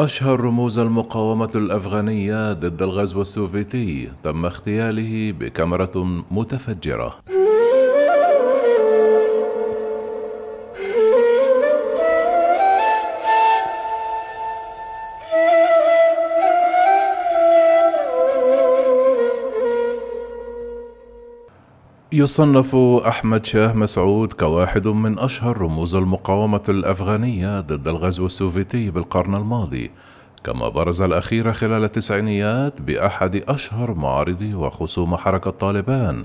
أشهر رموز المقاومة الأفغانية ضد الغزو السوفيتي تم اغتياله بكاميرا متفجرة. يصنف أحمد شاه مسعود كواحد من أشهر رموز المقاومة الأفغانية ضد الغزو السوفيتي بالقرن الماضي كما برز الأخير خلال التسعينيات بأحد أشهر معارضي وخصوم حركة طالبان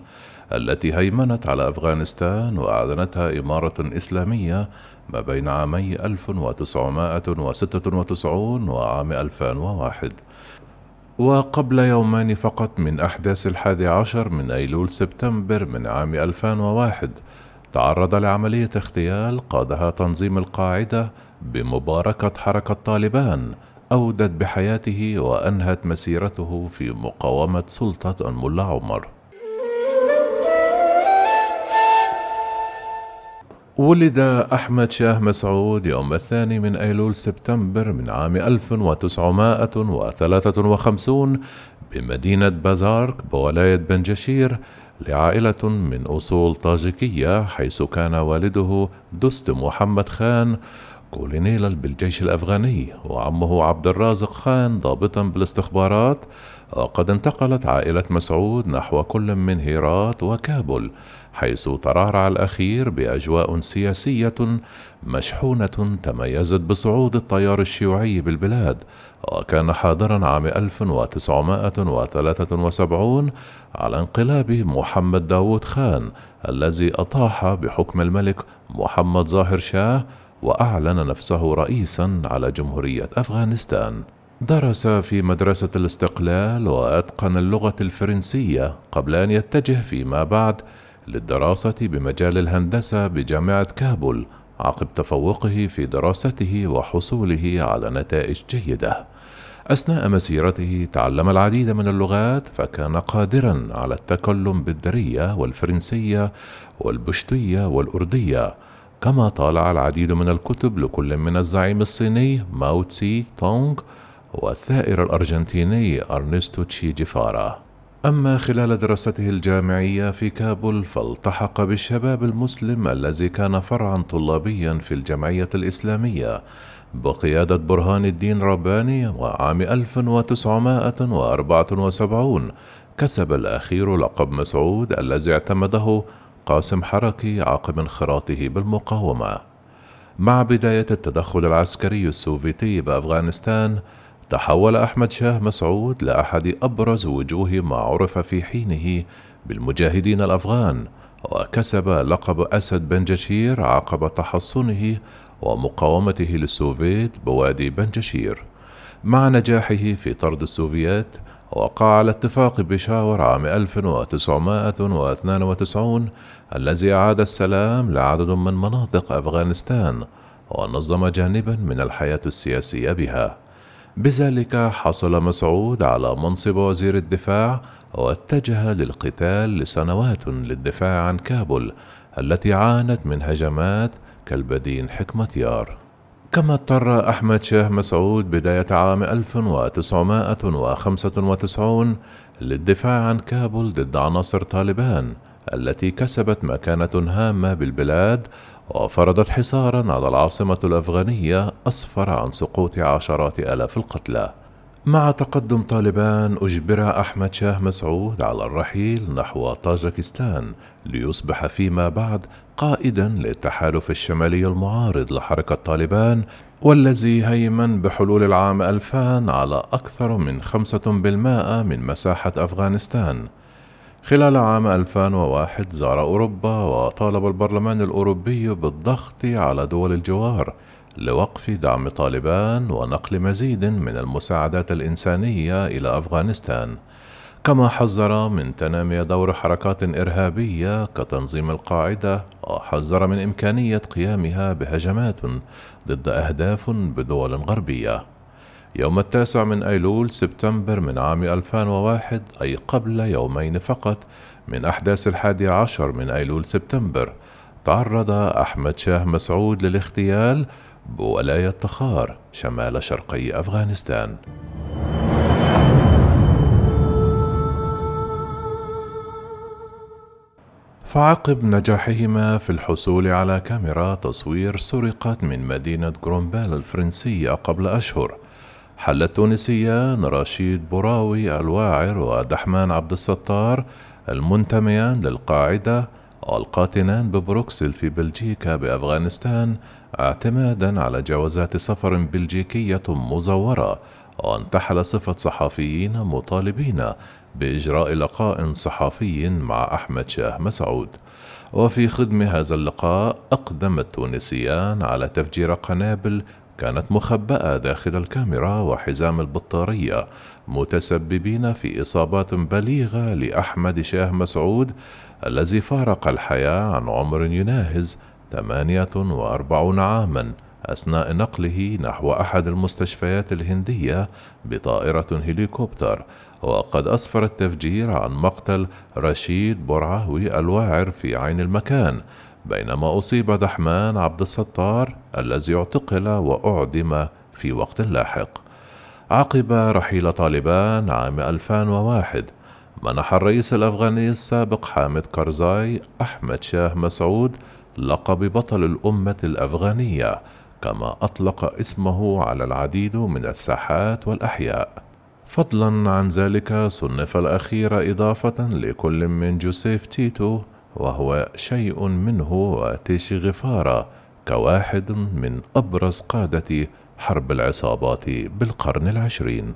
التي هيمنت على أفغانستان وأعلنتها إمارة إسلامية ما بين عامي 1996 وعام 2001 وقبل يومين فقط من أحداث الحادي عشر من أيلول سبتمبر من عام 2001 تعرض لعملية اغتيال قادها تنظيم القاعدة بمباركة حركة طالبان أودت بحياته وأنهت مسيرته في مقاومة سلطة الملا عمر ولد أحمد شاه مسعود يوم الثاني من أيلول سبتمبر من عام 1953 بمدينة بازارك بولاية بنجشير لعائلة من أصول طاجيكية حيث كان والده دوست محمد خان كولونيلا بالجيش الأفغاني وعمه عبد الرازق خان ضابطا بالاستخبارات وقد انتقلت عائلة مسعود نحو كل من هيرات وكابل حيث ترعرع الأخير بأجواء سياسية مشحونة تميزت بصعود التيار الشيوعي بالبلاد. وكان حاضرا عام 1973 على انقلاب محمد داوود خان الذي أطاح بحكم الملك محمد ظاهر شاه وأعلن نفسه رئيسا على جمهورية أفغانستان درس في مدرسة الاستقلال وأتقن اللغة الفرنسية قبل أن يتجه فيما بعد للدراسة بمجال الهندسة بجامعة كابول عقب تفوقه في دراسته وحصوله على نتائج جيدة. أثناء مسيرته تعلم العديد من اللغات فكان قادرا على التكلم بالدرية والفرنسية والبشتية والأردية كما طالع العديد من الكتب لكل من الزعيم الصيني ماو تسي تونغ والثائر الأرجنتيني أرنستو تشي جيفارا. أما خلال دراسته الجامعية في كابول فالتحق بالشباب المسلم الذي كان فرعا طلابيا في الجمعية الإسلامية بقيادة برهان الدين رباني وعام 1974 كسب الأخير لقب مسعود الذي اعتمده قاسم حركي عقب انخراطه بالمقاومة. مع بداية التدخل العسكري السوفيتي بأفغانستان تحول أحمد شاه مسعود لأحد أبرز وجوه ما عرف في حينه بالمجاهدين الأفغان وكسب لقب أسد بنجشير عقب تحصنه ومقاومته للسوفيت بوادي بنجشير مع نجاحه في طرد السوفيات وقع على اتفاق بشاور عام 1992 الذي أعاد السلام لعدد من مناطق أفغانستان ونظم جانبا من الحياة السياسية بها. بذلك حصل مسعود على منصب وزير الدفاع واتجه للقتال لسنوات للدفاع عن كابل التي عانت من هجمات كالبدين حكمتيار. كما اضطر أحمد شاه مسعود بداية عام 1995 للدفاع عن كابل ضد عناصر طالبان التي كسبت مكانة هامة بالبلاد وفرضت حصارا على العاصمة الأفغانية أسفر عن سقوط عشرات آلاف القتلى. مع تقدم طالبان أجبر أحمد شاه مسعود على الرحيل نحو طاجكستان ليصبح فيما بعد قائدا للتحالف الشمالي المعارض لحركة طالبان والذي هيمن بحلول العام 2000 على أكثر من 5% من مساحة أفغانستان. خلال عام 2001 زار أوروبا وطالب البرلمان الأوروبي بالضغط على دول الجوار لوقف دعم طالبان ونقل مزيد من المساعدات الإنسانية إلى أفغانستان. كما حذر من تنامي دور حركات إرهابية كتنظيم القاعدة وحذر من إمكانية قيامها بهجمات ضد أهداف بدول غربية. يوم التاسع من أيلول سبتمبر من عام 2001 أي قبل يومين فقط من أحداث الحادي عشر من أيلول سبتمبر تعرض أحمد شاه مسعود للاغتيال بولاية تخار شمال شرقي أفغانستان. فعقب نجاحهما في الحصول على كاميرا تصوير سرقت من مدينة جرومبال الفرنسية قبل أشهر. حل التونسيان رشيد بوراوي الواعر ودحمان عبد الستار المنتميان للقاعدة القاطنان ببروكسل في بلجيكا بأفغانستان اعتمادا على جوازات سفر بلجيكية مزورة. وانتحل صفة صحفيين مطالبين بإجراء لقاء صحفي مع أحمد شاه مسعود. وفي خدم هذا اللقاء أقدم التونسيان على تفجير قنابل كانت مخبأة داخل الكاميرا وحزام البطارية متسببين في إصابات بليغة لأحمد شاه مسعود الذي فارق الحياة عن عمر يناهز 48 عاما. أثناء نقله نحو أحد المستشفيات الهندية بطائرة هليكوبتر وقد أسفر التفجير عن مقتل رشيد برعاوي الواعر في عين المكان بينما أصيب دحمان عبد الستار الذي اعتقل وأعدم في وقت لاحق. عقب رحيل طالبان عام 2001 منح الرئيس الأفغاني السابق حامد كارزاي أحمد شاه مسعود لقب بطل الأمة الأفغانية كما أطلق اسمه على العديد من الساحات والأحياء. فضلا عن ذلك صنف الأخير إضافة لكل من جوزيف تيتو وهو شيء منه وتيشي غفارة كواحد من أبرز قادة حرب العصابات بالقرن العشرين.